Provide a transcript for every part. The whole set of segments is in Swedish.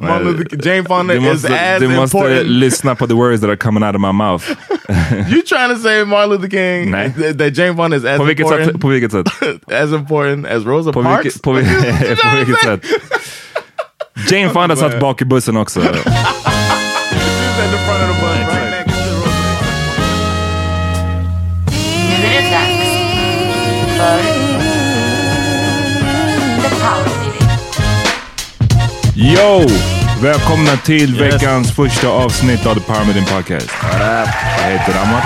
Luther Jane Fonda måste, is as du måste important. lyssna på the words that are coming out of my mouth. you trying to say Martin Luther King Nej. that, that Jane Fonda is as på vilket important sätt? På vilket sätt? as important as Rosa på Parks? Vilket, på, vilket, på vilket sätt? Jane Fonda satt bak i bussen också. Yo! Välkomna till veckans första avsnitt av The Meeting Podcast. Jag heter Amat.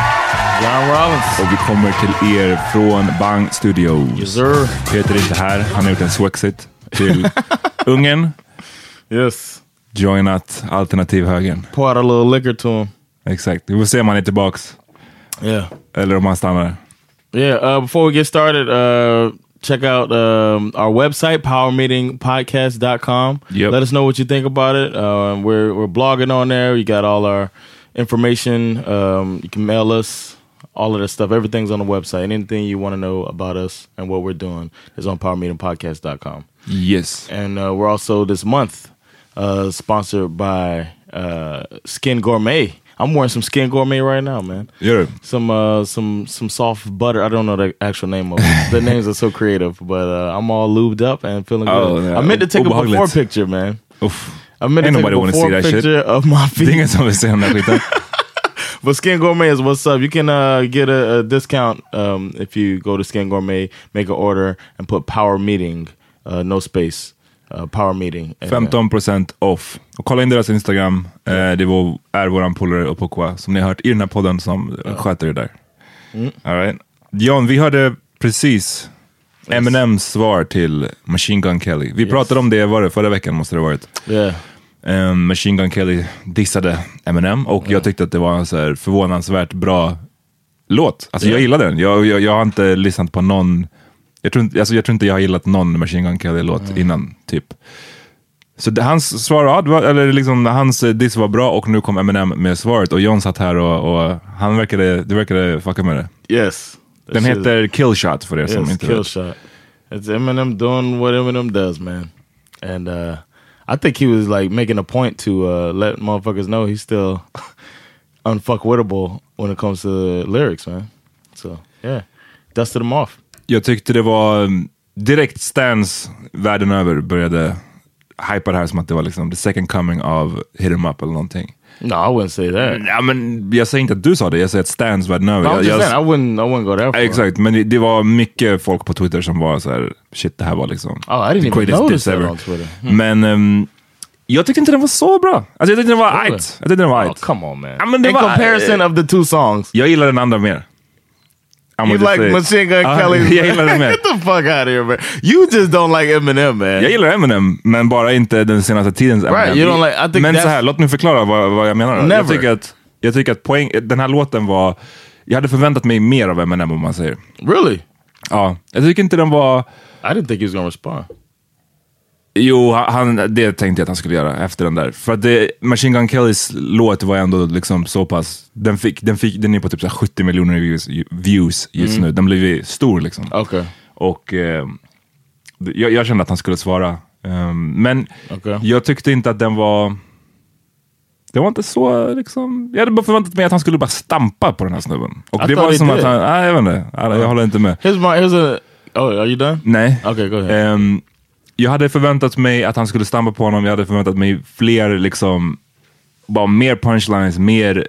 John Rollins. Och vi kommer till er från Bang Studios. Yes sir. Peter är inte här. Han har gjort en swexit till Ungern. Yes. Joinat alternativhögern. Pour a little liquor to him. Exakt. Vi får se om han är tillbaks. Yeah. Eller om han stannar. Yeah. Uh, before we get started, uh, check out um, our website, powermeetingpodcast.com. Yep. Let us know what you think about it. Uh, we're, we're blogging on there. You got all our information. Um, you can mail us. All of that stuff. Everything's on the website. Anything you want to know about us and what we're doing is on powermeetingpodcast.com. Yes. And uh, we're also this month uh, sponsored by uh, Skin Gourmet. I'm wearing some Skin Gourmet right now, man. Du? Some uh, some some soft butter. I don't know the actual name of it. the names are so creative, but uh, I'm all lubed up and feeling Oh, good. yeah. I meant to take a before picture, man. Uff. I meant Ain't to take nobody a see before that shit. picture of my feet. ingen som vill se den där skiten. But Skin Gourmet is what's up. You can uh, get a, a discount um, if you go to Skin Gourmet, make an order, and put Power Meeting, uh, no space, uh, Power Meeting. And, uh, 15% off. Och kolla in deras Instagram. Eh, det var, är våran polare Opokwa som ni har hört i den här podden som sköter det där. Mm. All right. John, vi hörde precis Eminems svar till Machine Gun Kelly. Vi pratade om det, var det förra veckan måste det ha varit. Yeah. Um, Machine Gun Kelly dissade Eminem och jag tyckte att det var en så förvånansvärt bra låt. Alltså jag gillade den. Jag, jag, jag har inte lyssnat på någon, jag tror, inte, alltså jag tror inte jag har gillat någon Machine Gun Kelly-låt innan, typ. Så det, hans svar, var, eller liksom hans diss var bra och nu kom Eminem med svaret och John satt här och, och han verkade, du verkade fucka med det. Yes. Den heter Killshot för er som Yes, inte kill vet. It's Eminem doing what Eminem does, man. And uh, I think he was like making a point to uh, let motherfuckers know he's still unfuckwittable when it comes to lyrics, man. So yeah, dusted him off. Jag tyckte det var um, direkt stans världen över började hypa det här som att det var liksom the second coming av Hit 'em up eller någonting. No, I wouldn't say that. Ja, men jag säger inte att du sa det, jag säger att stans världen över. Was Jag- jag- saying, I wouldn't, I wouldn't go that far. Exakt, men det, det var mycket folk på Twitter som var så här, shit det här var liksom Oh, I didn't even notice that ever. on Twitter. Hmm. Men ehm, jag tyckte inte den var så bra. Alltså jag tyckte den var Really? ajt. Jag tyckte den var Oh, ajt. come on, man. Ja, In var- comparison of the two songs, Jag gillar den andra mer. I'm you like. Machine Gun Ja, Kelly. Jag gillar den mer. Get the fuck out of here, man. You just don't like Eminem, man. Jag gillar Eminem, men bara inte den senaste tidens Eminem. Right, you don't like- I think men så that's- här, låt mig förklara vad, vad jag menar. då. Jag Never. tycker, att, jag tycker att poäng, den här låten var... Jag hade förväntat mig mer av Eminem om man säger. Really? Ja, jag tycker inte den var... I didn't think he was gonna respond. Jo, han, det tänkte jag att han skulle göra efter den där. För att det, Machine Gun Kellys låt var ändå liksom så pass... Den, fick, den, fick, den är på typ så här 70 miljoner views, views just Mm. nu. Den blev stor liksom. Okay. Och eh, jag, jag kände att han skulle svara. Ehm, men Okej. jag tyckte inte att den var... Det var inte så liksom... Jag hade bara förväntat mig att han skulle bara stampa på den här snubben. Och I det var som att han... Nej, jag vet inte. Jag, håller inte med. Here's my here's a. Oh, are you done? Nej. Okay, go ahead. Ehm, jag hade förväntat mig att han skulle stampa på honom. Jag hade förväntat mig fler, liksom, bara mer punchlines, mer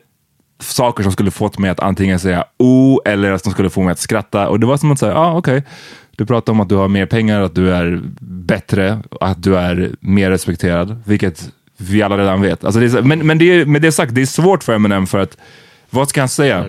saker som skulle fått mig att antingen säga oh eller att de skulle få mig att skratta. Och det var som att säga, ja ah, okej, du pratar om att du har mer pengar, att du är bättre, att du är mer respekterad, vilket vi alla redan vet. Alltså det är, men men det är, med det sagt, det är svårt för Eminem för att, vad ska han säga?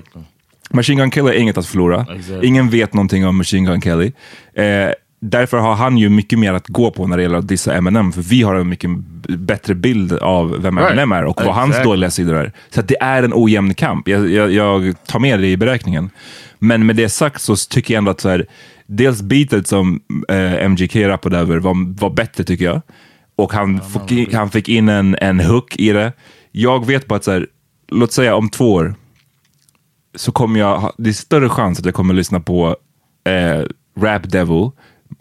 Machine Gun Kelly är inget att förlora. Exakt. Ingen vet någonting om Machine Gun Kelly. Eh, därför har han ju mycket mer att gå på när det gäller att dissa Eminem, för vi har en mycket bättre bild av vem Right. Eminem är och vad hans Exactly. dåliga sidor är. Så det är en ojämn kamp. Jag, jag, jag tar med det i beräkningen. Men med det sagt så tycker jag ändå att så här, dels beatet som eh, MGK rappade över var, var bättre tycker jag. Och han, fick, in, han fick in en, en hook i det. Jag vet bara att så här, låt säga om två år, så kommer jag, det är större chans att jag kommer lyssna på eh, Rap Devil,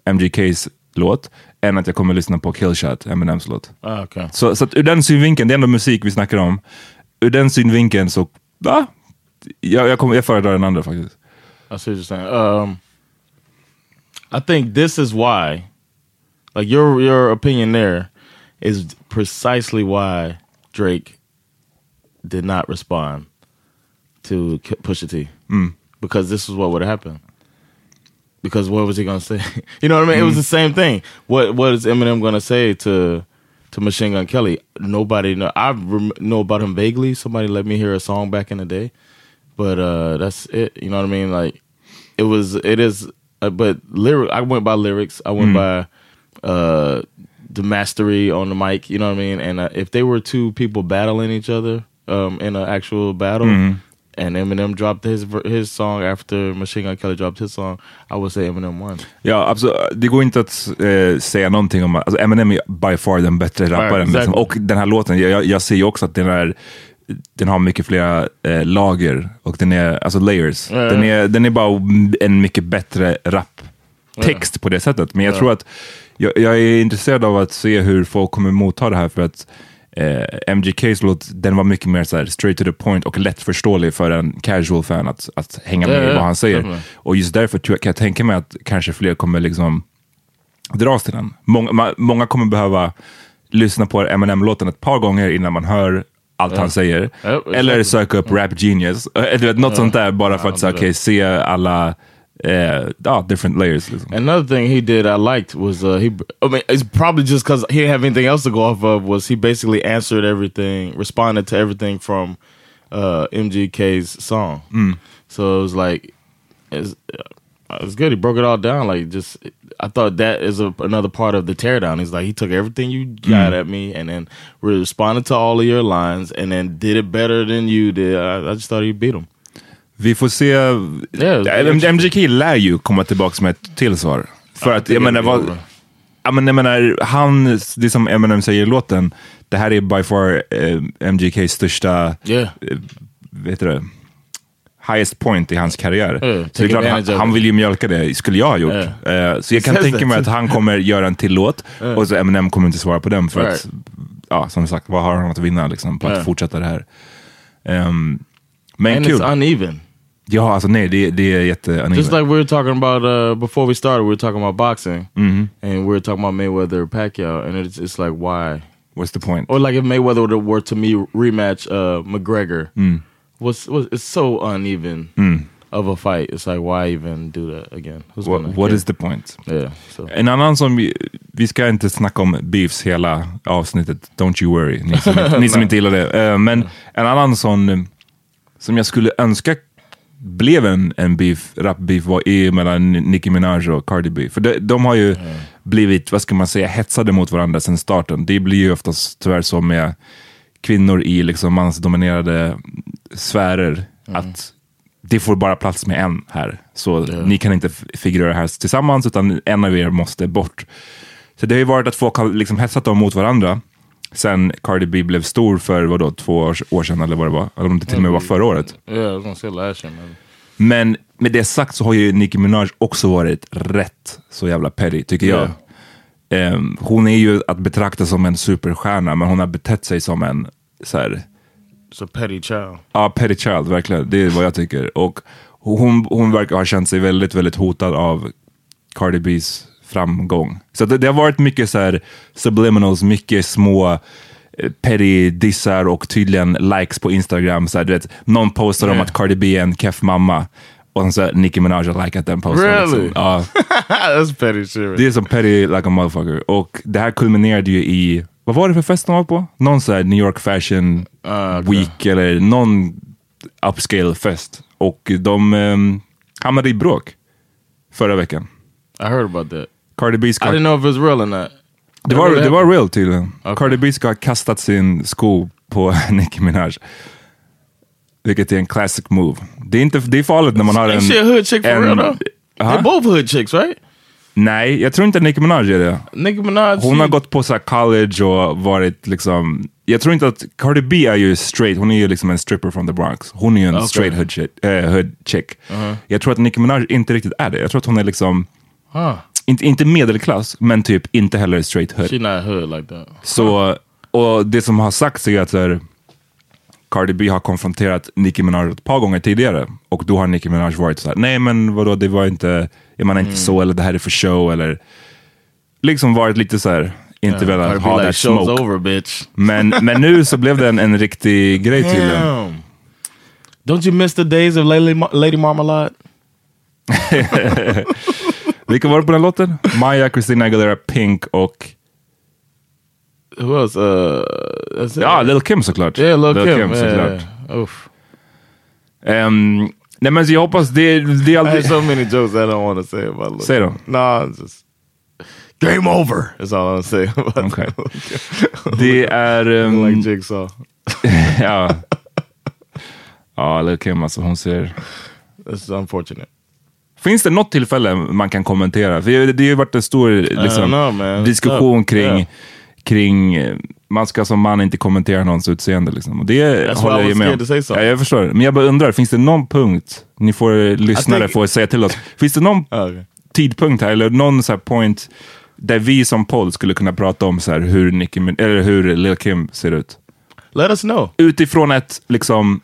MGKs låt, än att jag kommer lyssna på Killshot, Eminems låt. Ah, okay. Så, så ur den synvinkeln, det är ändå musik vi snackar om, ur den synvinkeln så, ja, jag, jag, kommer, jag föredrar den andra faktiskt. I see what you're saying. Um, I think this is why, like your your opinion there, is precisely why Drake did not respond to Pusha T, because this is what would happen. Because what was he gonna say? you know what I mean? It was the same thing. What what is Eminem gonna say to to Machine Gun Kelly? Nobody know. I rem- know about him vaguely. Somebody let me hear a song back in the day, but uh that's it. You know what I mean? Like it was. It is. Uh, but lyric. I went by lyrics. I went by uh the mastery on the mic. You know what I mean? And uh, if they were two people battling each other um in an actual battle. And Eminem dropped his his song after Machine Gun Kelly dropped his song. I would say Eminem won. Ja, alltså, det går inte att eh, säga någonting om... Alltså, Eminem är by far den bättre rapparen. exactly. Liksom. Och den här låten, jag, jag ser ju också att den, är, den har mycket flera eh, lager. Och den är, alltså layers. Ja. Den, är, den är bara en mycket bättre raptext på det sättet. Men jag tror att jag, jag är intresserad av att se hur folk kommer motta det här. För att eh, MGKs låt, den var mycket mer så här, straight to the point och lättförståelig för en casual fan att, att hänga med Ja, i ja, vad han säger. definitely. Och just därför tror jag, kan jag tänka mig att kanske fler kommer liksom dras till den. Många, ma- många kommer behöva lyssna på Eminem-låten ett par gånger innan man hör allt han säger. Ja. Eller söka upp Rap Genius. Eh, Du vet, något sånt där bara för att så, okay, se alla eh, all different layers. Another thing he did I liked was uh, he. I mean, it's probably just because he didn't have anything else to go off of. Was he basically answered everything, responded to everything from uh, MGK's song. So it was like, it's, It's good. He broke it all down. Like just, I thought that is a, another part of the teardown. He's like he took everything you got at me, and then responded to all of your lines, and then did it better than you did. I, I just thought he beat him. Vi får se. Yeah, MGK lär ju komma tillbaka med ett till svar. För Ja, att jag menar, det. vad, ja, men jag menar, han, det som Eminem säger i låten, det här är by far eh, MGKs största, Yeah. eh, vet du det, highest point i hans karriär. Yeah, så det är klart, han, han vill ju mjölka det, skulle jag ha gjort. Eh, så jag kan says tänka that mig att han kommer göra en till låt och så Eminem kommer inte svara på den för att, Right. ja som sagt, vad har han att vinna liksom, på att fortsätta det här? Ehm, men And kul. it's uneven. Ja, alltså nej, det, det är jätte Just like we were talking about uh, before we started, we were talking about boxing, and we were talking about Mayweather Pacquiao, and it's it's like why, What's the point? or like if Mayweather were to, me rematch uh, McGregor, what's, what's it's so uneven of a fight. It's like why even do that again? Who's What, gonna what get- is the point? yeah? So En annan som, vi, vi ska inte snacka om beefs hela avsnittet, don't you worry, ni som, ni som inte gillar det. Eh, men en annan sån som jag skulle önska blev en, en beef, rap-beef var är mellan Nicki Minaj och Cardi B. För de, de har ju blivit, vad ska man säga, hetsade mot varandra sedan starten. Det blir ju oftast tyvärr så med kvinnor i liksom mansdominerade sfärer, att det får bara plats med en här. Så ni kan inte figurera här tillsammans, utan en av er måste bort. Så det har ju varit att folk har liksom hetsat dem mot varandra sen Cardi B blev stor för vadå, två år, sedan eller vad det var. Eller om det till och med var förra året. man. Men med det sagt så har ju Nicki Minaj också varit rätt så jävla petty, tycker jag. Ehm, hon är ju att betrakta som en superstjärna, men hon har betett sig som en så här, a petty child. Ja, petty child, verkligen. Det är vad jag tycker. Och hon, hon verkar ha känt sig väldigt, väldigt hotad av Cardi B's framgång. Så det, det har varit mycket så här subliminals, mycket små eh, petty dissar och tydligen likes på Instagram. Så här, du vet, någon postar om Yeah. att Cardi B är en keff mamma. Och så Nicki Minaj har likat den posten. Really? Liksom. Ja. That's petty shit. Det är som petty like a motherfucker. Och det här kulminerade ju i, vad var det för fest de var på? Någon här New York Fashion Ah, okay. Week eller någon upscale fest. Och de um, hamnade i bråk förra veckan. I heard about that. Cardi B I ska, didn't know if it was real or not. det, var, det var real tydligen. Okay. Cardi B ska ha kastat sin sko på Nicki Minaj. Vilket är en classic move. Det är, inte, det är farligt när man har en... Ain't she a hood chick for en- real though? Huh? They're both hood chicks, right? Nej, jag tror inte Nicki Minaj är det. Nicki Minaj. Hon she- har gått på så college och varit liksom... Jag tror inte att... Cardi B är ju straight, hon är ju liksom en stripper from the Bronx. Hon är ju en Okay. straight hood chick. eh, hood chick. Jag tror att Nicki Minaj inte riktigt är det. Jag tror att hon är liksom... Huh. Inte, inte medelklass, men typ inte heller straight hood. She not hood like that. Så, och det som har sagts är att så här, Cardi B har konfronterat Nicki Minaj ett par gånger tidigare. Och då har Nicki Minaj varit så här, nej men vadå, det var inte, menar Mm. inte så, eller det här är för show, eller liksom varit lite så här, inte velat Cardi B ha like, that smoke. over, bitch. Men, men nu så blev det en, en riktig grej tydligen. Don't you miss the days of Lady, Lady Marmalade? Vilka var det på den låten? Maya, Christina Aguilera, Pink och Who else? Uh, ja, Lil Kim såklart. yeah, Lil Kim. yeah, såklart. yeah. Oof. Ehm, nej men jag hoppas, det, det är I aldrig... have so many jokes I don't want to say about Lil them. Kim. Nah, just game over. That's all I'm saying about Okay. Lil Kim. Det är... ehm, like Jigsaw. ja. Ja, Lil Kim alltså, hon ser... That's unfortunate. Finns det något tillfälle man kan kommentera? För det, det har ju varit en stor liksom, know, diskussion kring, kring eh, man ska som man inte kommentera någons utseende. Liksom. Och det That's håller jag med om. Ja, jag förstår. Men jag bara undrar, finns det någon punkt, ni får lyssnare think- får säga till oss, finns det någon Okay. tidpunkt här, eller någon så point där vi som podd skulle kunna prata om så här, hur, Nicki, eller hur Lil Kim ser ut? Let us know. utifrån ett liksom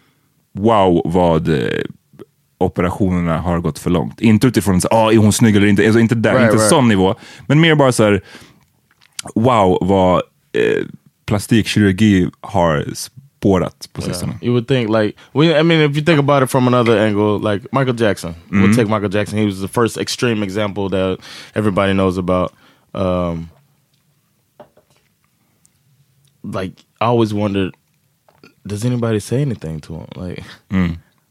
wow vad eh, operationerna har gått för långt. Inte utifrån så, ah, är hon snygg eller inte, alltså, inte där, Right, inte right. sån nivå. Men mer bara så här, wow vad eh, plastikkirurgi har spårat på sistone. You would think like we, I mean, if you think about it from another angle, like Michael Jackson. We'll take Michael Jackson. He was the first extreme example that everybody knows about. Um, like I always wondered, does anybody say anything to him? Like,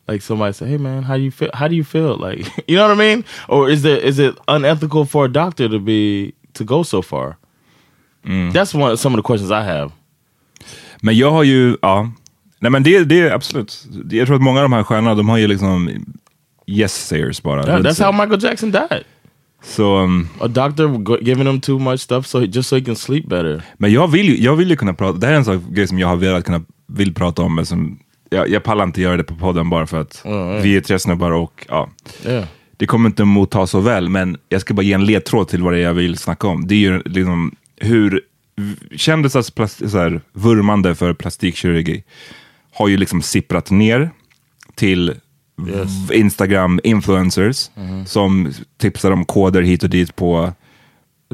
Like somebody say, "Hey man, how do you feel? How do you feel?" Like, you know what I mean? Or is there is it unethical for a doctor to be to go so far? That's one some of the questions I have. Men jag har ju, ja. Nej men det, det är absolut. Jag tror att många av de här stjärnorna, de har ju liksom yes sayers bara. Yeah, that's how Michael Jackson died. So, um, A doctor giving him too much stuff so he, just so he can sleep better. men jag vill, ju, jag vill ju kunna prata, det här är en sån grej som jag har velat kunna, vill prata om, men som, jag, jag pallar inte göra det på podden bara för att vi är tre snubbar och ja. Yeah. Det kommer inte mottas så väl, men jag ska bara ge en ledtråd till vad det är jag vill snacka om. Det är ju liksom hur kändisars plast- så här, vurmande för plastikkirurgi har ju liksom sipprat ner till v- Instagram-influencers som tipsar om koder hit och dit på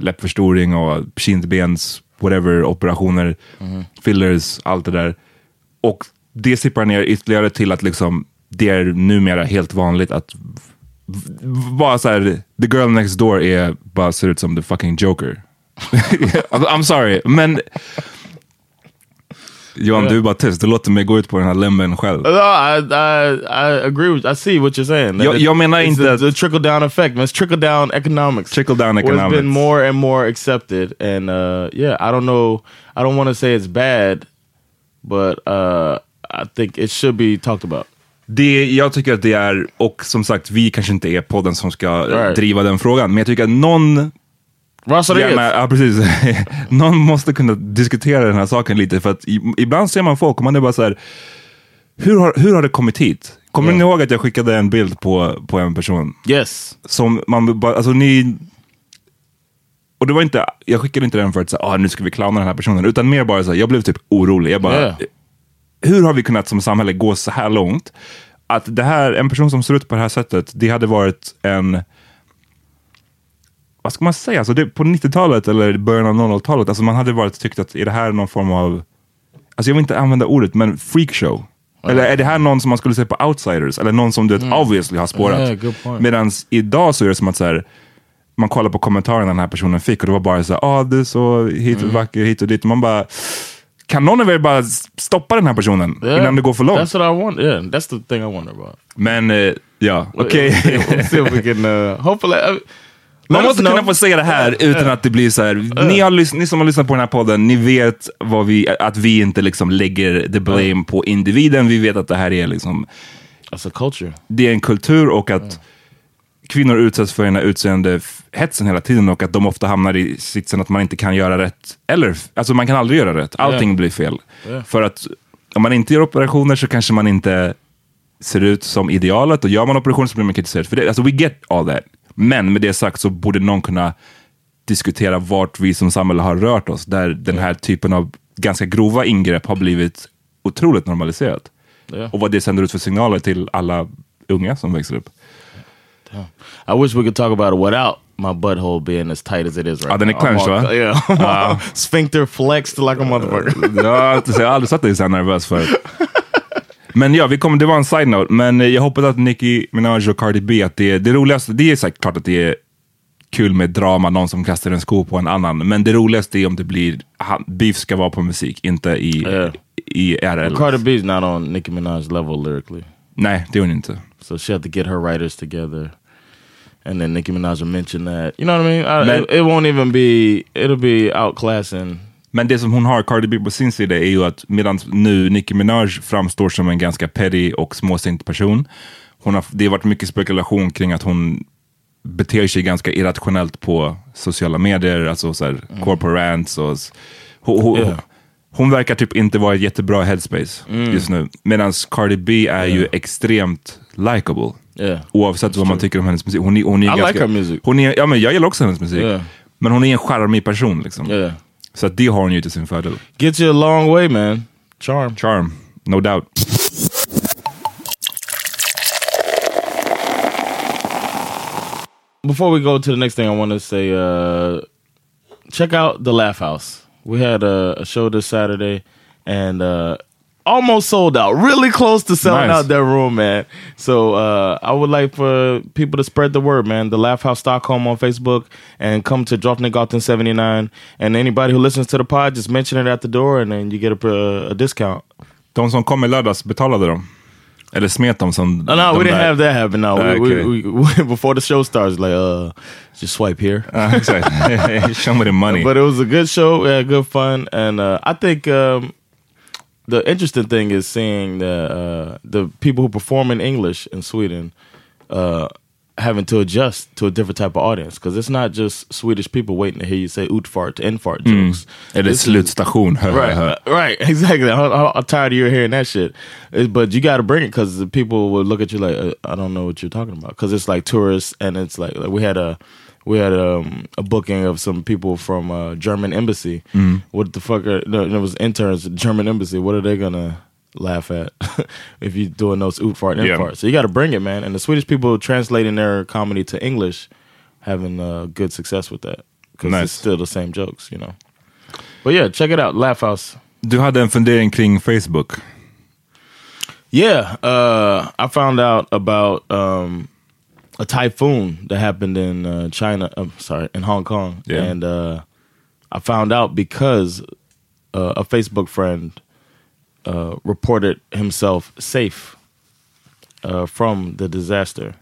läppförstoring och kindbens, whatever, operationer, fillers, allt det där. Och det sipprar ner ytterligare till att liksom, det är numera helt vanligt att bara så här, the girl next door är, bara ser ut som the fucking joker. I'm I'm sorry, men Johan, du är bara tyst. Du låter mig gå ut på den här limben själv. No, I, I I agree with. I see what you're saying. Jag- jag menar inte the, the trickle down effect. Man, it's trickle down economics. Trickle down where It's economics. been more and more accepted, and uh, yeah, I don't know. I don't want to say it's bad, but uh, I think it should be talked about. Det, jag tycker att det är, och som sagt, vi kanske inte är podden som ska Right. driva den frågan, men jag tycker att någon Russell gärna, ja, precis. någon måste kunna diskutera den här saken lite, för att ibland ser man folk och man är bara så här, hur har, hur har det kommit hit? Kommer ni ihåg att jag skickade en bild på, på en person? Yes. Som man bara, alltså ni... Och det var inte, jag skickade inte den för att säga, ah, nu ska vi clowna den här personen, utan mer bara så här, jag blev typ orolig. Jag bara, Yeah. Hur har vi kunnat som samhälle gå så här långt? Att det här, en person som ser ut på det här sättet, det hade varit en... Vad ska man säga? Alltså det, på 90-talet eller början av 00-talet, alltså man hade varit tyckt att är det här någon form av... Alltså jag vill inte använda ordet, men freakshow. Eller är det här någon som man skulle säga på outsiders? Eller någon som du vet, obviously har spårat? Yeah. Medan idag så är det som att så här, man kollar på kommentarerna den här personen fick och det var bara så här, ah, du är så hit och vacker hit och dit. Man bara, kan någon av er bara stoppa den här personen Yeah. innan det går för långt? That's what I want. Yeah, that's the thing I wonder about. Men eh, ja, okej. We'll see if we can. Uh, hopefully, uh, Man måste kunna få säga det här utan att det blir så här. Ni, har ni som har lyssnat på den här podden, ni vet vad vi, att vi inte liksom lägger the blame på individen. Vi vet att det här är liksom, That's a culture. det är en kultur och att kvinnor utsätts för den här utseendehetsen hela tiden och att de ofta hamnar i sitsen att man inte kan göra rätt. Eller, alltså man kan aldrig göra rätt. Allting Yeah. blir fel. Yeah. För att om man inte gör operationer så kanske man inte ser ut som idealet och gör man operationer så blir man kritiserad för det. Alltså we get all that. Men med det sagt så borde någon kunna diskutera vart vi som samhälle har rört oss, där den här typen av ganska grova ingrepp har blivit otroligt normaliserat. Yeah. Och vad det sänder ut för signaler till alla unga som växer upp. I wish we could talk about it without my butthole being as tight as it is right Ja, den är now. clenched, all- va? Yeah. All Sphincter flexed like a motherfucker. Inte- jag har aldrig sett dig så nervös förut. Men ja, vi kommer, det var en side-note, men eh, jag hoppas att Nicki Minaj och Cardi B, att det, det roligaste, det är säkert klart att det är kul med drama, någon som kastar en sko på en annan, men det roligaste är om det blir, beef ska vara på musik, inte i, Ja. i RL. Cardi B's not on Nicki Minaj's level lyrically. Nej, det är hon inte. So she had to get her writers together. And then Nicki Minaj will mention that. You know what I mean? I, Man- it, it won't even be, it'll be outclassing. Men det som hon har, Cardi B, på sin sida är ju att medan nu Nicki Minaj framstår som en ganska petty och småsint person, hon har, det har varit mycket spekulation kring att hon beter sig ganska irrationellt på sociala medier, alltså så här, corporate rants och... Hon, hon, Yeah. Hon verkar typ inte vara i ett jättebra headspace just nu. Medan Cardi B är ju extremt likable. Yeah. Oavsett vad man tycker om hennes musik. Hon är, hon är I ganska, like her music. Hon är, ja, men jag gillar också hennes musik. Yeah. Men hon är en charmig person. Liksom. Yeah. Så att det har hon ju till sin fördel. Get you a long way, man. Charm. Charm, no doubt. Before we go to the next thing, I want to say uh, check out the Laugh House. We had a, a show this Saturday and uh, almost sold out. Really close to selling Nice. out that room, man. So uh, I would like for people to spread the word, man. The Laugh House Stockholm on Facebook and come to Drottninggatan 79. And anybody who listens to the pod, just mention it at the door and then you get a, a discount. De som kom i lördags, betalade de? Eller smet de som... No, we didn't have that happen. No, Ah, we, okay. we, we, before the show starts, like, uh, just swipe here. Ja, exakt. Show me the money. But it was a good show, we had good fun, and uh, I think um, the interesting thing is seeing the uh, the people who perform in English in Sweden uh, having to adjust to a different type of audience because it's not just Swedish people waiting to hear you say utfart to infart jokes. Eller This is- slutstation. Right, right, exactly. I'm, I'm tired of you hearing that shit. It- but you got to bring it because the people will look at you like, uh, I don't know what you're talking about. Because it's like tourists, and it's like, like we had a we had um, a booking of some people from uh, German embassy. What the fuck? Are, no, it was interns at German embassy. What are they gonna laugh at if you're doing those oot fart and Yeah. fart? So you got to bring it, man. And the Swedish people translating their comedy to English, having uh, good success with that because Nice. it's still the same jokes, you know. But yeah, check it out, Laugh House. Du hade en fundering kring Facebook. Yeah, uh, I found out about um, a typhoon that happened in uh, China. I'm sorry, in Hong Kong, Yeah. and uh, I found out because uh, a Facebook friend uh, reported himself safe uh, from the disaster,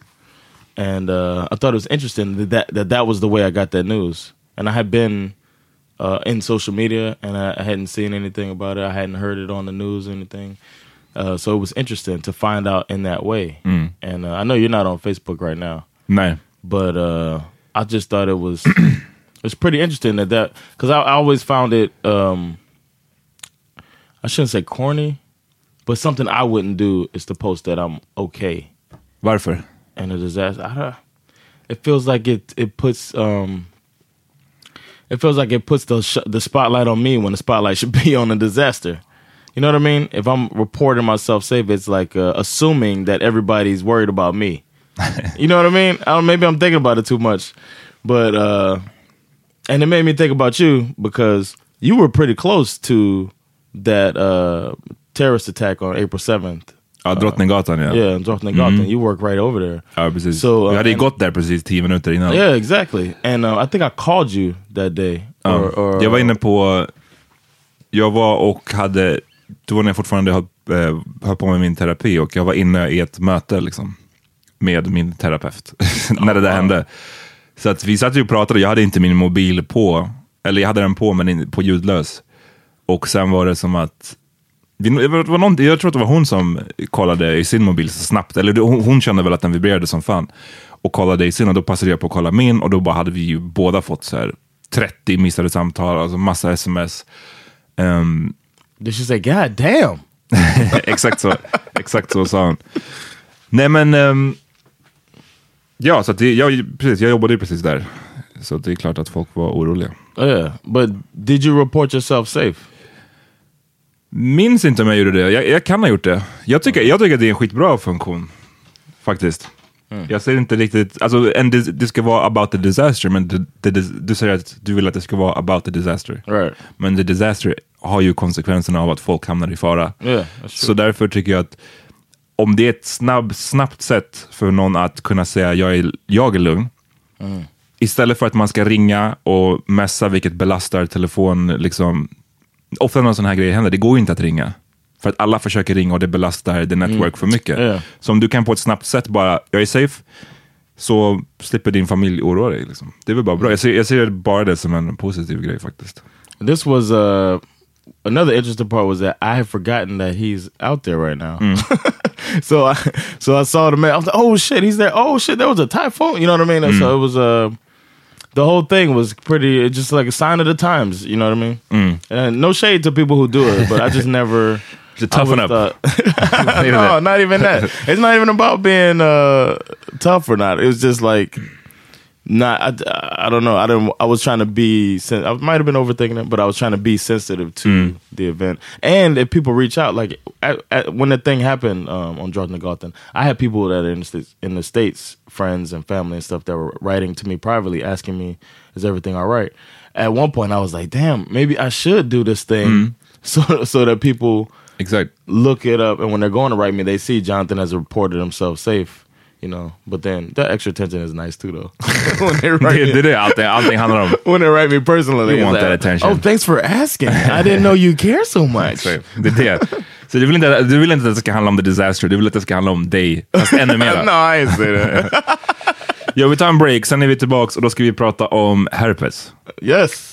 and uh, I thought it was interesting that, that that that was the way I got that news. And I had been uh, in social media, and I, I hadn't seen anything about it. I hadn't heard it on the news or anything. Uh, so it was interesting to find out in that way. And uh, I know you're not on Facebook right now, Nej. but uh, I just thought it was it's pretty interesting that that because I, I always found it. Um, I shouldn't say corny, but something I wouldn't do is to post that I'm okay Varför? And a disaster. I don't, it feels like it it puts um it feels like it puts the sh- the spotlight on me when the spotlight should be on a disaster. You know what I mean? If I'm reporting myself safe, it's like uh, assuming that everybody's worried about me. you know what I mean? I don't, maybe I'm thinking about it too much, but uh, and it made me think about you because you were pretty close to that uh, terrorist attack on April seventh. Ja, Drottninggatan ja. Yeah, in Drottninggatan. You work right over there. Ja, precis. So, uh, jag hade ju gått där precis tio minuter innan. Yeah, exactly. And uh, I think I called you that day. Ja. Or, or, jag var inne på... Jag var och hade... Då var när jag fortfarande höll, eh, höll på med min terapi och jag var inne i ett möte liksom, med min terapeut när det där hände. Så att vi satt ju och pratade, jag hade inte min mobil på, eller jag hade den på men in, på ljudlös. Och sen var det som att var någon, jag tror att det var hon som kollade i sin mobil så snabbt, eller hon, hon kände väl att den vibrerade som fan. Och kollade i sin och då passade jag på att kolla min och då bara hade vi ju båda fått så här 30 missade samtal, alltså massa sms. Ehm, Did she say, God damn? exakt så, exakt så sa hon. Nej men, ehm, ja så det, jag, precis, jag jobbade ju precis där. Så det är klart att folk var oroliga. Yeah. But did you report yourself safe? Minns inte om jag gjorde det. Jag, jag kan ha gjort det. Jag tycker, jag tycker att det är en skitbra funktion. Faktiskt. Jag ser inte riktigt, alltså en, det ska vara about the disaster, men det, det, du säger att du vill att det ska vara about the disaster. Right. Men the disaster har ju konsekvenserna av att folk hamnar i fara. Yeah, Så därför tycker jag att om det är ett snabb, snabbt sätt för någon att kunna säga jag är, jag är lugn, istället för att man ska ringa och messa vilket belastar telefon, liksom, ofta när sån här grejer händer, det går ju inte att ringa. För att alla försöker ringa och det belastar the network för mycket. Ja. Så om du kan på ett snabbt sätt bara, jag är safe, så slipper din familj oroa dig. Liksom. Det är väl bara bra. Jag ser, jag ser bara det som en positiv grej faktiskt. This was uh, another interesting part was that I had forgotten that he's out there right now. so I so I saw the man. I was like, oh shit, he's there. Oh shit, there was a typhoon. You know what I mean? So it was uh, the whole thing was pretty it's just like a sign of the times. You know what I mean? And no shade to people who do it, but I just never. To toughen up. uh, no, not even that. It's not even about being uh, tough or not. It was just like not. I, I don't know. I didn't. I was trying to be. I might have been overthinking it, but I was trying to be sensitive to the event. And if people reach out, like at, at, when the thing happened um, on Drottninggatan, I had people that are in the, states, in the states, friends and family and stuff, that were writing to me privately, asking me, "Is everything all right?" At one point, I was like, "Damn, maybe I should do this thing." So, so that people Exakt. look it up, and when they're going to write me, they see Jonathan has reported himself safe. You know, but then that extra attention is nice too, though. when they write Det, me, det är det allting, allting handlar om. when they write me personally, You want like, that attention. Oh, thanks for asking. I didn't know you care so much. Det är det. Så du vill, inte, du vill inte att det ska handla om the disaster, du vill att det ska handla om dig, fast ännu mer. no, ain't say that. Ja, vi tar en break, sen är vi tillbaks och då ska vi prata om herpes. yes.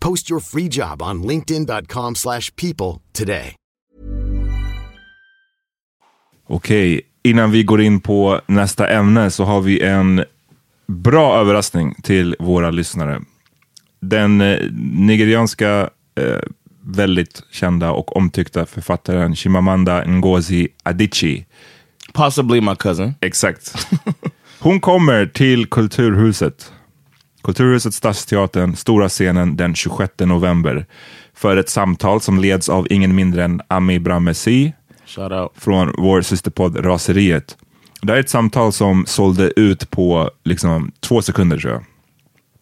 Post your free job on linkedin.com/people slash people today. Okej, innan vi går in på nästa ämne så har vi en bra överraskning till våra lyssnare. Den eh, nigerianska eh, väldigt kända och omtyckta författaren Chimamanda Ngozi Adichie. Possibly my cousin. Exakt. Hon kommer till Kulturhuset. Kulturhuset Stadsteatern, stora scenen den 26 november för ett samtal som leds av ingen mindre än Ami Bramesi från vår systerpodd Raseriet. Det här är ett samtal som sålde ut på liksom två sekunder tror jag.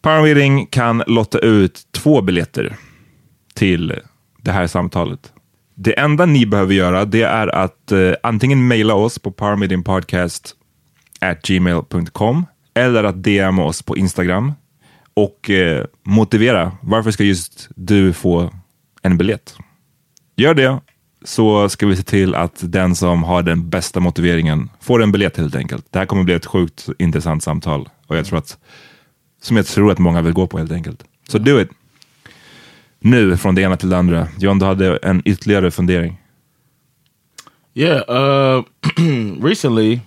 Power kan lotta ut två biljetter till det här samtalet. Det enda ni behöver göra det är att eh, antingen mejla oss på powermeetingpodcast at gmail.com eller att DM oss på Instagram och eh, motivera varför ska just du få en biljett. Gör det så ska vi se till att den som har den bästa motiveringen får en biljett helt enkelt. Det här kommer bli ett sjukt intressant samtal och jag tror att som jag tror att många vill gå på helt enkelt. Så do it! Nu från det ena till det andra. John, du hade en ytterligare fundering. Yeah, uh, recently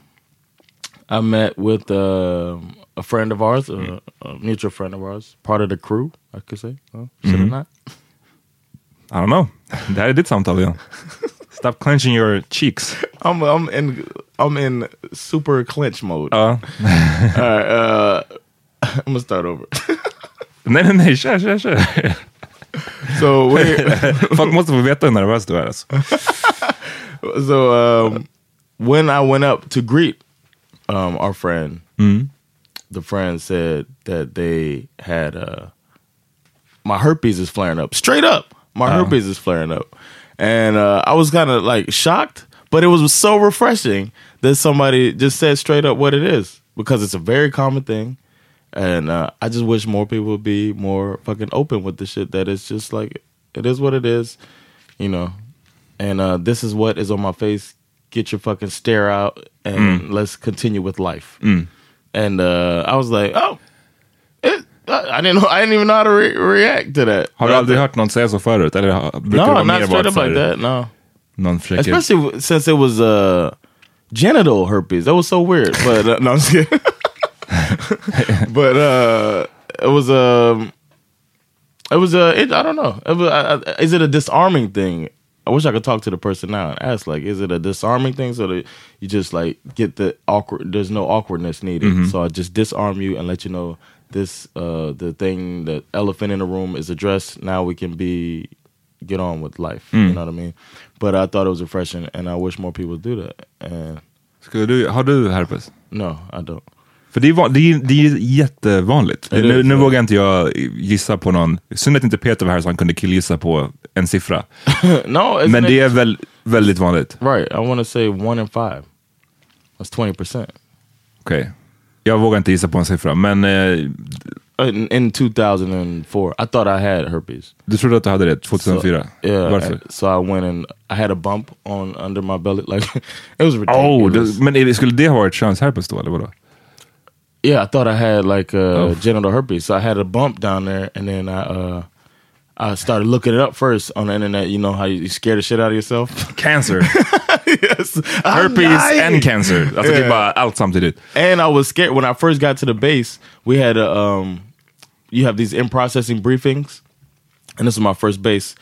I met with uh, a friend of ours, a, a mutual friend of ours, part of the crew, I could say. Uh, should I not? I don't know. Här är ditt samtal, John. Stop clenching your cheeks. I'm I'm in I'm in super clinch mode. Ja. All right, uh, I'm gonna start over. nej, nej, nej. Kör, kör, kör. so we Folk måste få veta hur nervös du är. Alltså. so um, when I went up to greet um, our friend, the friend said that they had uh, my herpes is flaring up. Straight up, my herpes is flaring up, and uh, I was kind of like shocked, but it was so refreshing that somebody just said straight up what it is because it's a very common thing. And uh, I just wish more people would be more fucking open with the shit that it's just like it is what it is, you know. And uh, this is what is on my face. Get your fucking stare out and let's continue with life. And uh, I was like, oh, it, I, didn't know. I didn't even know how to re- react to that. Har du aldrig hört någon säga så förut? Eller brukar det vara mer straight up like that. No, Någon försöker... especially since it was uh, genital herpes. That was so weird. But uh, no, I'm just kidding. but uh, it was um, it was uh, it, I don't know. It was, I, is it a disarming thing? I wish I could talk to the person now and ask, like, is it a disarming thing so that you just like get the awkward? There's no awkwardness needed, so I just disarm you and let you know this uh the thing the elephant in the room is addressed. Now we can be get on with life. You know what I mean? But I thought it was refreshing, and I wish more people do that. And Skulle du, har du herpes? no, I don't. För det är, van, det är, det är jättevanligt. Är det nu, nu vågar inte jag gissa på någon, synd att inte Peter var här så han kunde killgissa på en siffra. no, Men det är väl, väldigt vanligt. right. I want to say one in five. That's twenty percent. Okej. Jag vågar inte gissa på en siffra, men eh, In, in 2004, I thought I had herpes. du trodde att du hade det 2004? So, yeah. Varför? So I went and I had a bump on under my belly. Like it was Oh, ridiculous. det, men det, skulle det ha varit könsherpes då, eller vadå? Yeah, I thought I had like uh, Oh. genital herpes. So I had a bump down there, and then I uh, I started looking it up first on the internet. You know how you, you scare the shit out of yourself. Cancer. yes, Herpes and cancer. Alltså det är Yeah. bara allt samtidigt. And I was scared when I first got to the base. We had a um, you have these in processing briefings, and this was my first base.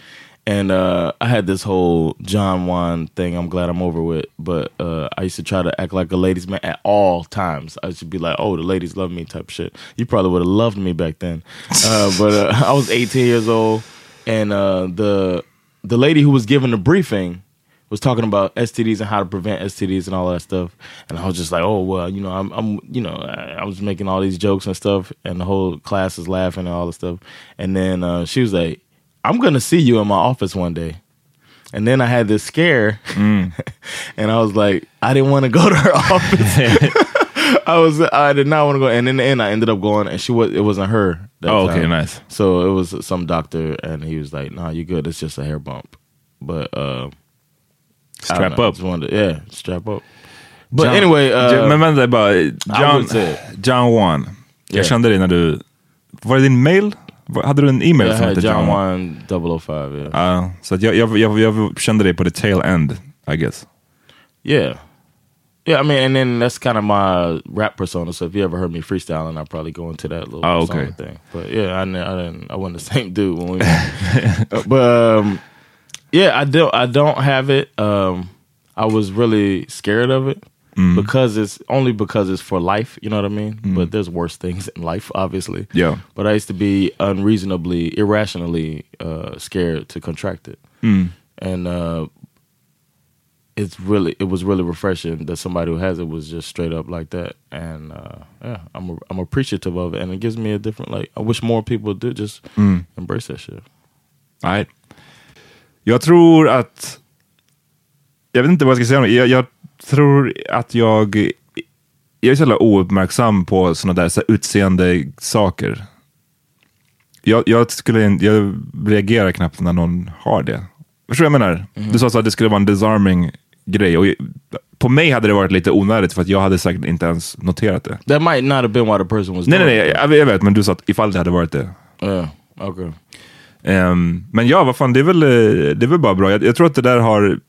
And uh, I had this whole John Juan thing. I'm glad I'm over with. But uh, I used to try to act like a ladies' man at all times. I should be like, "Oh, the ladies love me," type shit. You probably would have loved me back then. Uh, but uh, I was 18 years old, and uh, the the lady who was giving the briefing was talking about STDs and how to prevent STDs and all that stuff. And I was just like, oh well, you know, I'm, I'm you know, I, I was making all these jokes and stuff, and the whole class is laughing and all this stuff. And then uh, she was like, I'm gonna see you in my office one day. And then I had this scare, and I was like, I didn't want to go to her office. I was, I did not want to go. And in the end, I ended up going, and she was, it wasn't her. that Oh, okay, time. nice. So it was some doctor, and he was like, "Nah, you good. It's just a hair bump." But uh, Strap know, up. Just wanted to, yeah, strap up. But John- anyway, uh, vänta bara, John, would say it. John Juan. Jag Yeah. kände det när du, var det din mail? Hade du en e-mail som hette John John Juan? One 005. Yeah, så att jag, jag, jag, jag kände det på the tail end, I guess. yeah, yeah. I mean, and then that's kind of my rap persona. So if you ever heard me freestyling, I'll probably go into that little Oh, okay. thing. But yeah, I, I didn't. I wasn't the same dude when we. Uh, but um, yeah, I don't. I don't have it. Um, I was really scared of it. Because it's only because it's for life. You know what I mean? But there's worse things in life, obviously. Yeah. But I used to be unreasonably, irrationally uh, scared to contract it, and uh, it's really it was really refreshing that somebody who has it was just straight up like that. And uh, yeah, I'm I'm appreciative of it, and it gives me a different like. I wish more people did just embrace that shit. Nej. Jag tror att... Jag vet inte vad jag ska säga. Jag, jag tror att jag... Jag är så jävla ouppmärksam på sådana där så utseende saker. Jag, jag, skulle, jag reagerar knappt när någon har det. Förstår du vad jag menar? Du sa så att det skulle vara en disarming grej. Och på mig hade det varit lite onödigt för att jag hade säkert inte ens noterat det. That might not have been why the person was. Nej, nej, nej, jag, jag vet, men du sa att ifall det hade varit det. Yeah. Okay. Ehm, men ja, vad fan, det är väl, eh, det är väl bara bra. Jag, jag tror att det där har...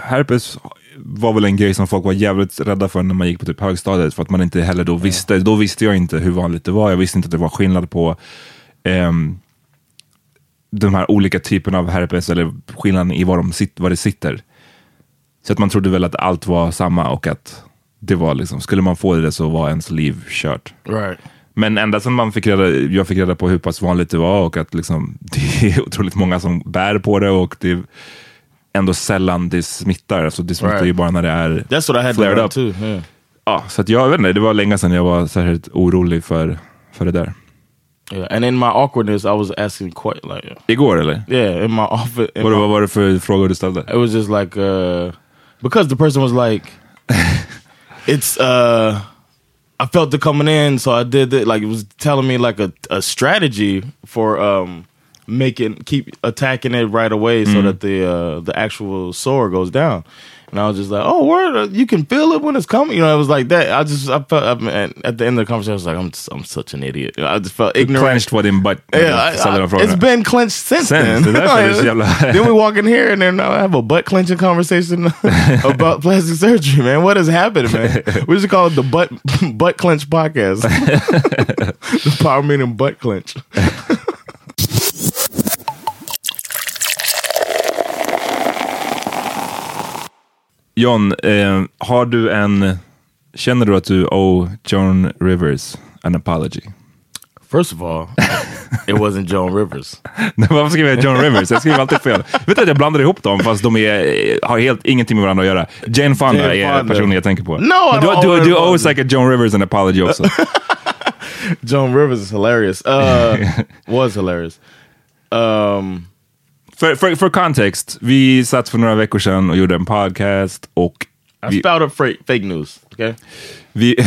Herpes var väl en grej som folk var jävligt rädda för när man gick på typ högstadiet, för att man inte heller då visste. Då visste jag inte hur vanligt det var. Jag visste inte att det var skillnad på ehm, de här olika typerna av herpes, eller skillnaden i var, de sit, var det sitter. Så att man trodde väl att allt var samma och att det var liksom, skulle man få det så var ens liv kört. Right. Men ända sedan man fick reda, jag fick reda på hur pass vanligt det var och att liksom, det är otroligt många som bär på det och det ändå sällan det smittar. Alltså det smittar Right. ju bara när det är That's what I had flared up. too. Yeah. Ja, så att jag vet inte, det var länge sedan jag var särskilt orolig för, för det där. Yeah. And in my awkwardness, I was asking quite like Igår eller? yeah in my office. in Vad, my- vad var det för frågor du ställde? it was just like uh because the person was like it's uh I felt it coming in so I did it like it was telling me like a, a strategy for um making keep attacking it right away so mm-hmm. that the uh the actual sore goes down and I was just like oh word uh, you can feel it when it's coming you know it was like that I just I felt I mean, at the end of the conversation I was like I'm I'm such an idiot I just felt ignorant Clenched var din butt. yeah, uh, I, I, it's been clenched since, Since, then. det är därför det är så jävla- then we walk in here and then I have a butt clenching conversation about plastic surgery, man. What has happened, man? We should call it the butt butt clench podcast. the power meeting butt clench. John, eh, har du en... Känner du att du owe John Rivers an apology? First of all, It wasn't Joan Rivers. Nej, Varför skriver jag Joan Rivers? Jag skriver alltid fel. Vet du att jag blandar ihop dem fast de är, har helt ingenting med varandra att göra. Jane Fonda Jane är Fonda. personen jag tänker på. No, Men du, du, du owes Fonda. like a Joan Rivers an apology också. Joan Rivers is hilarious. Uh, was hilarious. Um, för, för, för kontext, vi satt för några veckor sedan och gjorde en podcast och I vi, spouted fake, news. Okay. vi,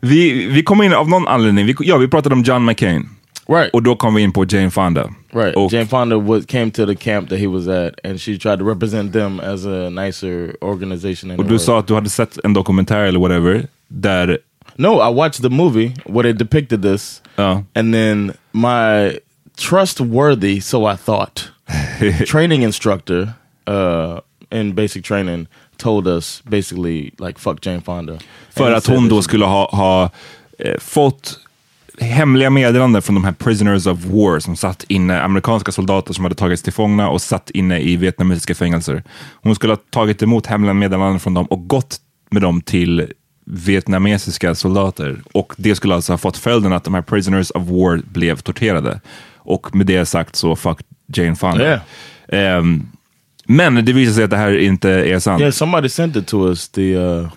vi, vi kom in av någon anledning, vi, ja vi pratade om John McCain. Right. Och då kom vi in på Jane Fonda. Right. Och, Jane Fonda was, came to the camp that he was at, and she tried to represent them as a nicer organization. in och du sa att du hade sett en dokumentär eller whatever, där No, I watched the movie where they depicted this, Ja. and then my trustworthy, so I thought, training instructor uh, in basic training told us basically like fuck Jane Fonda. För att hon då skulle ha, ha eh, fått hemliga meddelanden från de här prisoners of war som satt inne, amerikanska soldater som hade tagits till fångna och satt inne i vietnamesiska fängelser. Hon skulle ha tagit emot hemliga meddelanden från dem och gått med dem till vietnamesiska soldater. Och det skulle alltså ha fått följden att de här prisoners of war blev torterade. Och med det sagt så fuck Jane Fonda. Ehm, men det visar sig att det här inte är sant. Yeah, somebody sent it to us. The uh,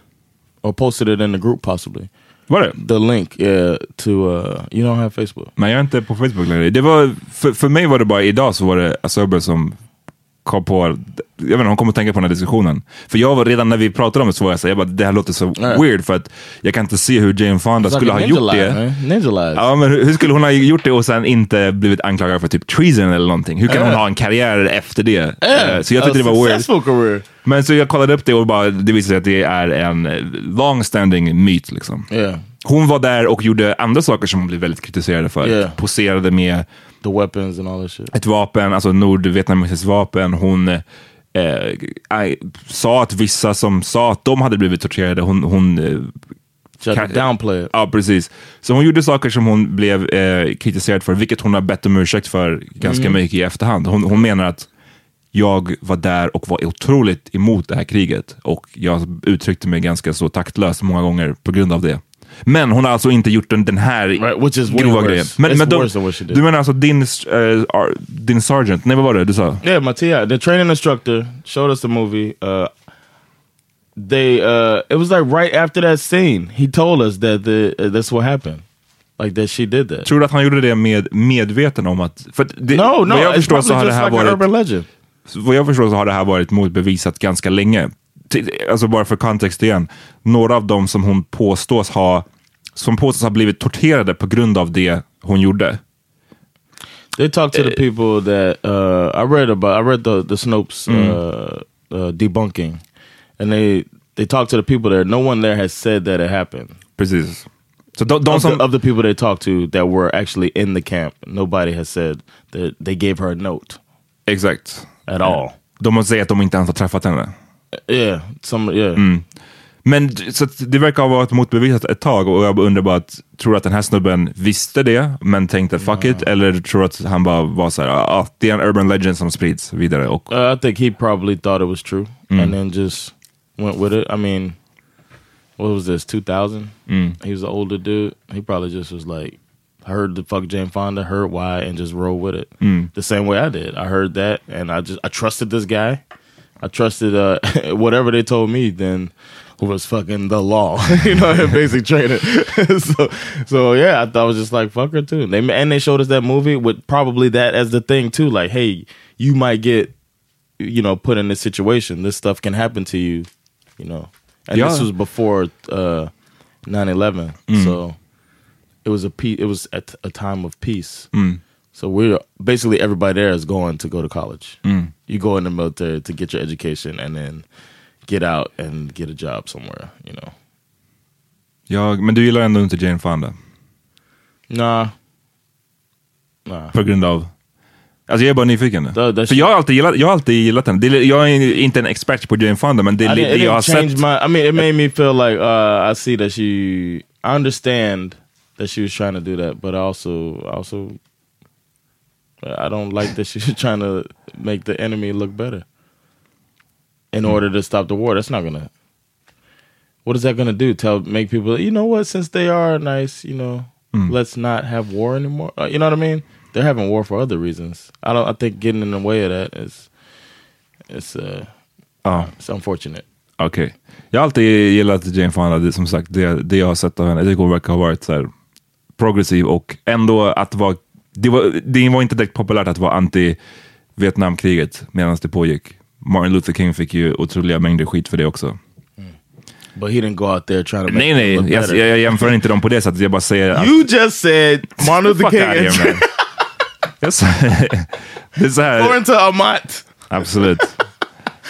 or posted it in the group possibly. Var det? The link, yeah, to uh, you don't have Facebook. Men jag är inte på Facebook längre. Det var, för, för mig var det bara idag så var det Asober som kom på, jag vet inte, hon kom att tänka på den här diskussionen. För jag var redan när vi pratade om det så var jag så här, jag bara, det här låter så Ja. weird för att jag kan inte se hur Jane Fonda like skulle a ha gjort det. man. Ninja. Ja, men hur, hur skulle hon ha gjort det och sen inte blivit anklagad för typ treason eller någonting? Hur kan Ja. hon ha en karriär efter det? Yeah, Eh, så jag a tyckte det var weird. career. Men så jag kollade upp det och bara, det visade sig att det är en eh, long-standing myt. Liksom. Yeah. Hon var där och gjorde andra saker som hon blev väldigt kritiserad för. Yeah. Poserade med The weapons and all that shit. ett vapen, alltså nordvietnamesiskt vapen. Hon eh, eh, sa att vissa som sa att de hade blivit torterade, hon, hon eh, Ka- downplay it. Ja, precis. Så hon gjorde saker som hon blev eh, kritiserad för, vilket hon har bett om ursäkt för ganska Mm. mycket i efterhand. Hon, hon menar att jag var där och var otroligt emot det här kriget och jag uttryckte mig ganska så taktlöst många gånger på grund av det. Men hon har alltså inte gjort den, den här Right, grova grejen. Men, men de, worse than what she did. du menar alltså din, ar- din sergeant, nej vad var det du sa? Yeah, TI, the training instructor showed us the movie. Uh, they, uh, it was like right after that scene, he told us that the uh, that's what happened, like that she did that. Tror du att han gjorde det med medveten om att... För det, No, no, vad jag förstår så har det här like varit... Vad jag förstår så har det här varit motbevisat ganska länge. Alltså bara för kontext igen. Några av dem som hon påstås ha, som påstås ha blivit torterade på grund av det hon gjorde. They talked to the people that uh, I read about. I read the the Snopes uh, uh, debunking, and they they talked to the people there. No one there has said that it happened. Precis. Så de, de of, som, the, of the people they talked to that were actually in the camp, nobody has said that they gave her a note exakt. at all. De måste säga att de inte ens har träffat henne. Yeah, some yeah. Mm. Men så det verkar ha varit motbevisat ett tag och jag undrar bara, att, tror du att den här snubben visste det men tänkte fuck it? Eller tror du att han bara var så här, ah, det är en urban legend som sprids vidare? Och, Uh, I think he probably thought it was true Mm. and then just went with it. I mean, what was this? Two thousand. Mm. He was an older dude. He probably just was like heard the fuck Jane Fonda, heard why, and just rolled with it. Mm. The same way I did. I heard that, and I just I trusted this guy. I trusted uh, whatever they told me. Then who was fucking the law, you know, in basic training. so, so yeah, I thought I was just like fuck her too. They and they showed us that movie with probably that as the thing too. Like, hey, you might get, you know, put in this situation. This stuff can happen to you, you know. And this was before uh, 9-11. Mm. so it was a pe- It was at a time of peace. Mm. So we're basically everybody there is going to go to college. Mm. You go in the military to get your education and then get out and get a job somewhere. You know. ja, men du gillar ändå inte Jane Fonda? Nah. Nah. På grund av? Alltså jag är bara nyfiken. That- that För jag har alltid gillat, jag har alltid gillat henne. Det, jag är inte en expert på Jane Fonda, men det, I det, it jag har sett... my. I mean, it made me feel like uh, I see that she. I understand that she was trying to do that, but I also, also, I don't like that she was trying to make the enemy look better in order to stop the war. That's not gonna. What is that gonna do? Tell make people, you know what? Since they are nice, you know, let's not have war anymore. Uh, you know what I mean? They're having war for other reasons. I don't. I think getting in the way of that is, it's uh, oh. it's unfortunate. okej. Jag har alltid gillat Jane Fonda. Det, som sagt, det, det jag har sett av henne, hon verkar ha varit så här progressiv och ändå att vara... Det var, det var inte direkt populärt att vara anti-Vietnamkriget medan det pågick. Martin Luther King fick ju otroliga mängder skit för det också. But he didn't go out there trying to make Nej, nej, jag, jag, jämför inte dem på det sättet. Jag bara säger att... You just said Martin Luther Fuck King out of here, man. According to Amat, Absolut.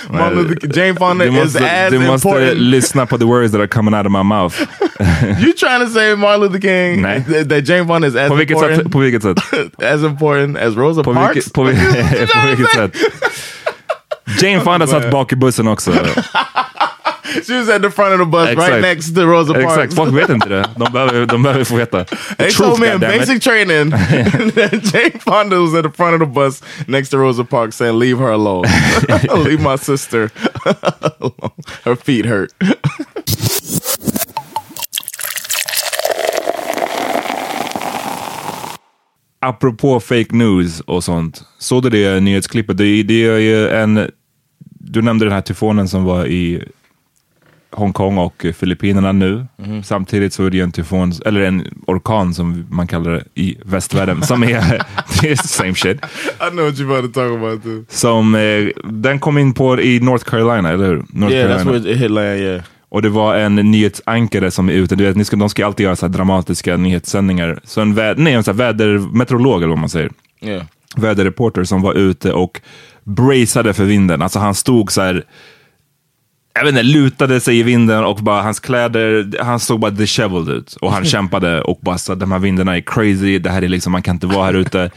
Martin Luther King, Jane Fonda Du is måste, as du måste important. lyssna på the words that are coming out of my mouth. you trying to say Martin Luther King Nej. that, that Jane Fonda is as På important sätt? På vilket sätt? as important as Rosa På Parks? vilket, på, vil- på vilket sätt? Jane Fonda satt bak i bussen också. She was at the front of the bus right Exakt. next to Rosa Parks. Exakt, folk vet inte det. De behöver, de behöver få veta. The They truth, told me in basic training that Jane Fonda was at the front of the bus next to Rosa Parks saying, "Leave her alone. Leave my sister alone. Her feet hurt." Apropå fake news och sånt. Såg du det nyhetsklippet? Det, det är ju en... Du nämnde den här tyfonen som var i Hongkong och Filippinerna nu. Mhm. Samtidigt så är det ju en tyfon, eller en orkan som man kallar det i västvärlden, som är, same shit. I know what you're about to talk about too. Som, eh, den kom in på i North Carolina, eller hur? North yeah, that's Carolina. where it hit land. Yeah. Och det var en nyhetsankare som är ute, du vet, ni ska, de ska alltid göra så dramatiska nyhetssändningar. Så en, vä nej, en så väder, meteorolog eller vad man säger. Yeah. Väderreporter som var ute och braceade för vinden. Alltså han stod så här, jag vet inte, lutade sig i vinden och bara hans kläder, han såg bara disheveled ut. Och han kämpade och bara så de här vindarna är crazy, det här är liksom, man kan inte vara här ute.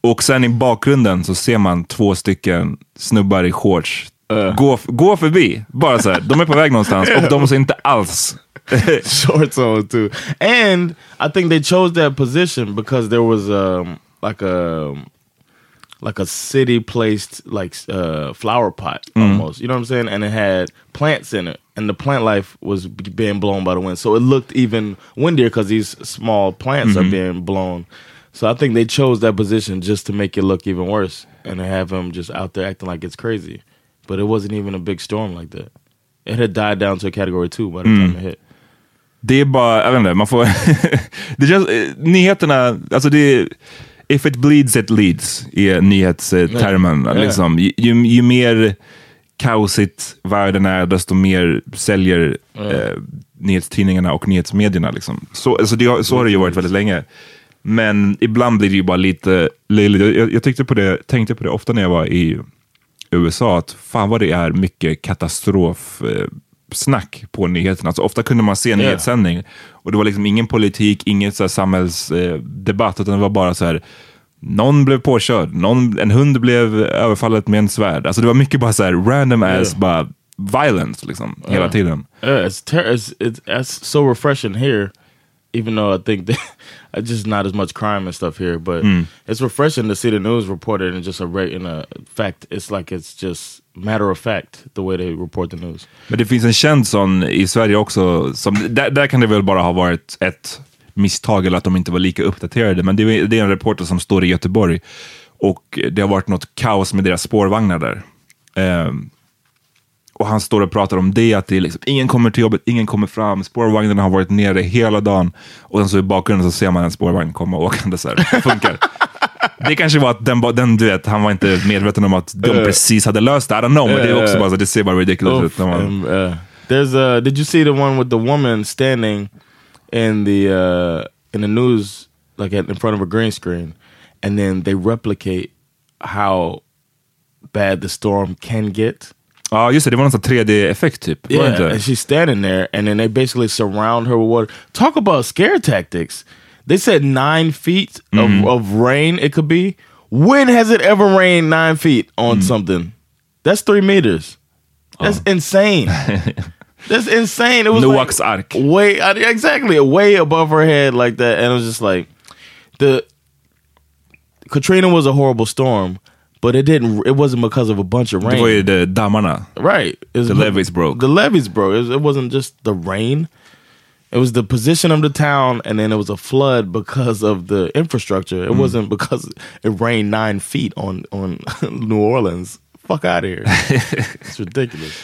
Och sen i bakgrunden så ser man två stycken snubbar i shorts gå, gå förbi. Bara så här, de är på väg någonstans och de ser inte alls shorts on too. And I think they chose that position because there was um like a like a city placed like uh flower pot mm-hmm. almost. You know what I'm saying? And it had plants in it, and the plant life was being blown by the wind, so it looked even windier because these small plants are mm-hmm. being blown. So I think they chose that position just to make it look even worse, and to have him just out there acting like it's crazy. But it wasn't even a big storm like that. It had died down to a category two by the mm. time it hit. Det är bara, jag vet inte, man får... det känns, nyheterna, alltså det If it bleeds it leads, är nyhetstermen. Liksom. Ju, ju, ju mer kaosigt världen är, desto mer säljer eh, nyhetstidningarna och nyhetsmedierna. Liksom. Så, alltså det, så har det ju varit väldigt länge. Men ibland blir det ju bara lite löjligt. Jag, jag tyckte på det, tänkte på det ofta när jag var i USA, att fan vad det är mycket katastrofsnack eh, snack på nyheterna. Alltså, ofta kunde man se en Ja. nyhetssändning och det var liksom ingen politik, ingen så samhällsdebatt, eh, debatt, utan det var bara så här någon blev påkörd, någon, en hund blev överfallet med en svärd. Alltså det var mycket bara så här random ass, bara violence liksom, hela Ja. tiden. Yeah, it's, it's it's that's so refreshing here, even though I think that it's just not as much crime and stuff here. But it's refreshing to see the news reported in just a in a fact. It's like it's just matter of fact the way they report the news. Men det finns en känd sån i Sverige också, som, där, där kan det väl bara ha varit ett misstag eller att de inte var lika uppdaterade. Men det är, det är en reporter som står i Göteborg och det har varit något kaos med deras spårvagnar där. Um, och han står och pratar om det, att det är liksom, ingen kommer till jobbet, ingen kommer fram, spårvagnarna har varit nere hela dagen. Och sen så i bakgrunden så ser man en spårvagn komma åkande så här. Det funkar. Det kanske var att den, den, du vet, han var inte medveten om att de Eh. precis hade löst det. I don't know, men det är också bara så, det ser bara ridiculous ut. Um, uh, there's uh, did you see the one with the woman standing in the uh, in the news like in front of a green screen, and then they replicate how bad the storm can get. Ja, just det. Det var någon sån 3D-effekt typ. Yeah, and she's standing there, and then they basically surround her with water. Talk about scare tactics. They said nine feet Mm-hmm. of, of rain it could be. When has it ever rained nine feet on Mm. something? That's three meters. That's insane. That's insane. It was Oh. Like way exactly way above her head like that, and it was just like the Katrina was a horrible storm, but it didn't. It wasn't because of a bunch of rain. Var ju det. Right. The levees broke. The levees broke. It, was- it wasn't just the rain. It was the position of the town, and then it was a flood because of the infrastructure. It Mm. wasn't because it rained nine feet on on New Orleans. Fuck out of here! it's ridiculous.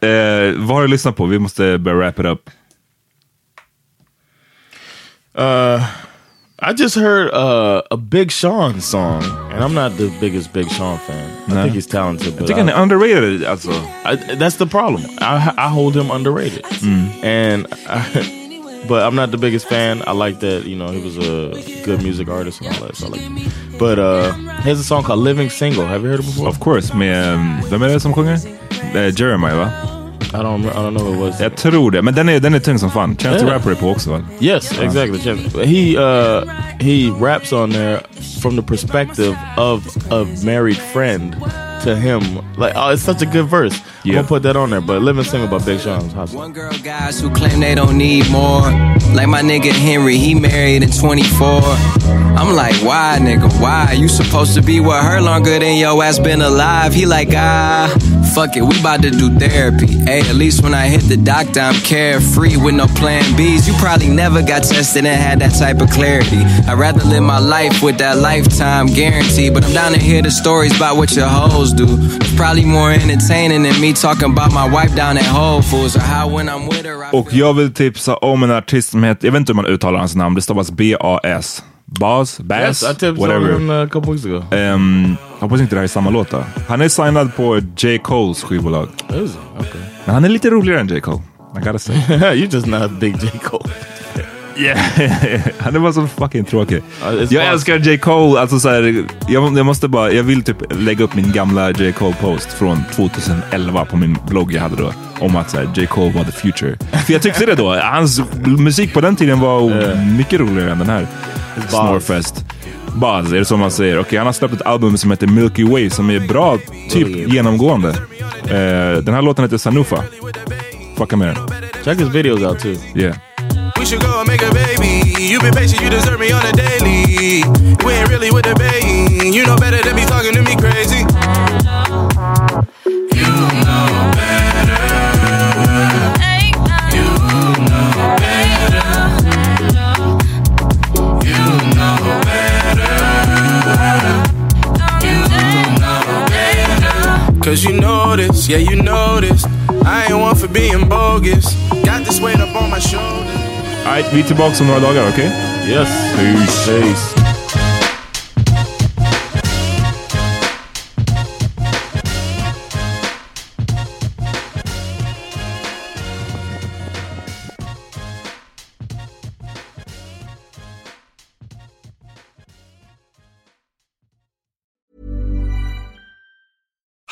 Eh, vad har du lyssnat på? Vi måste börja wrap it up. Uh, I just heard uh, a Big Sean song, and I'm not the biggest Big Sean fan. I think he's talented, but tycker han är underrated alltså. I, that's the problem. I I hold him underrated, and I, but I'm not the biggest fan. I like that you know he was a good music artist and all that. So I like, but uh, here's a song called "Living Single." Have you heard it before? Of course, med, um, vem är det som sjunger? Eh, Jeremiah va? I don't I don't know who it was. Jag tror det, men den är, den är tung som fan. Chance the Yeah. Rapper är på också va? Yes, exactly. Chance- He uh he raps on there from the perspective of a married friend to him. Like oh, it's such a good verse. I'm Yeah. gonna put that on there. But "Living Single" about Big Sean. is hot. One girl guys who claim they don't need more. Like my nigga Henry, he married in 24. I'm like, why, nigga, why? You supposed to be with her longer than your ass been alive. He like, ah, fuck it, we about to do therapy. Hey, at least when I hit the doctor, I'm carefree with no plan Bs. You probably never got tested and had that type of clarity. I'd rather live my life with that lifetime guarantee. But I'm down to hear the stories about what your hoes do. It's probably more entertaining than me talking about my wife down at Whole Foods or how when I'm with her. I Och jag vill tipsa om en artist som heter, jag vet inte hur man uttalar hans namn, det stavas B-A-S. Bas? Bass? Yes, tipped whatever. him uh, a couple weeks ago. Um, hoppas inte det här är samma låt då. Han är signad på J. Coles skivbolag. Okay. Men han är lite roligare än J. Cole. I gotta say. You're just not a big J. Cole. Yeah. han är bara så fucking tråkig. Jag älskar J. Cole. Alltså så här, jag, jag måste bara, jag vill typ lägga upp min gamla J. Cole-post från 2011 på min blogg jag hade då. Om att så här, J. Cole var the future. För jag tyckte det då. Hans musik på den tiden var mycket roligare än den här. Snorefest. Buzz, är det som man säger. Okej, han har släppt ett album som heter Milky Way som är bra, typ genomgående. Eh, den här låten heter Sanufa. Fucka med den. Check his videos out too. Yeah. We should go and make a baby. You've been patient, you deserve me on a daily. You ain't really with the bait. You know better than me talking to me crazy. You know better. You know better. You know better. You know better. Cause you know this, yeah, you know this. I ain't one for being bogus. Got this weight up on my shoulders. Alright, vi är tillbaka om några dagar, okej? Yes. Peace. Peace.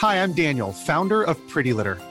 Hi, I'm Daniel, founder of Pretty Litter.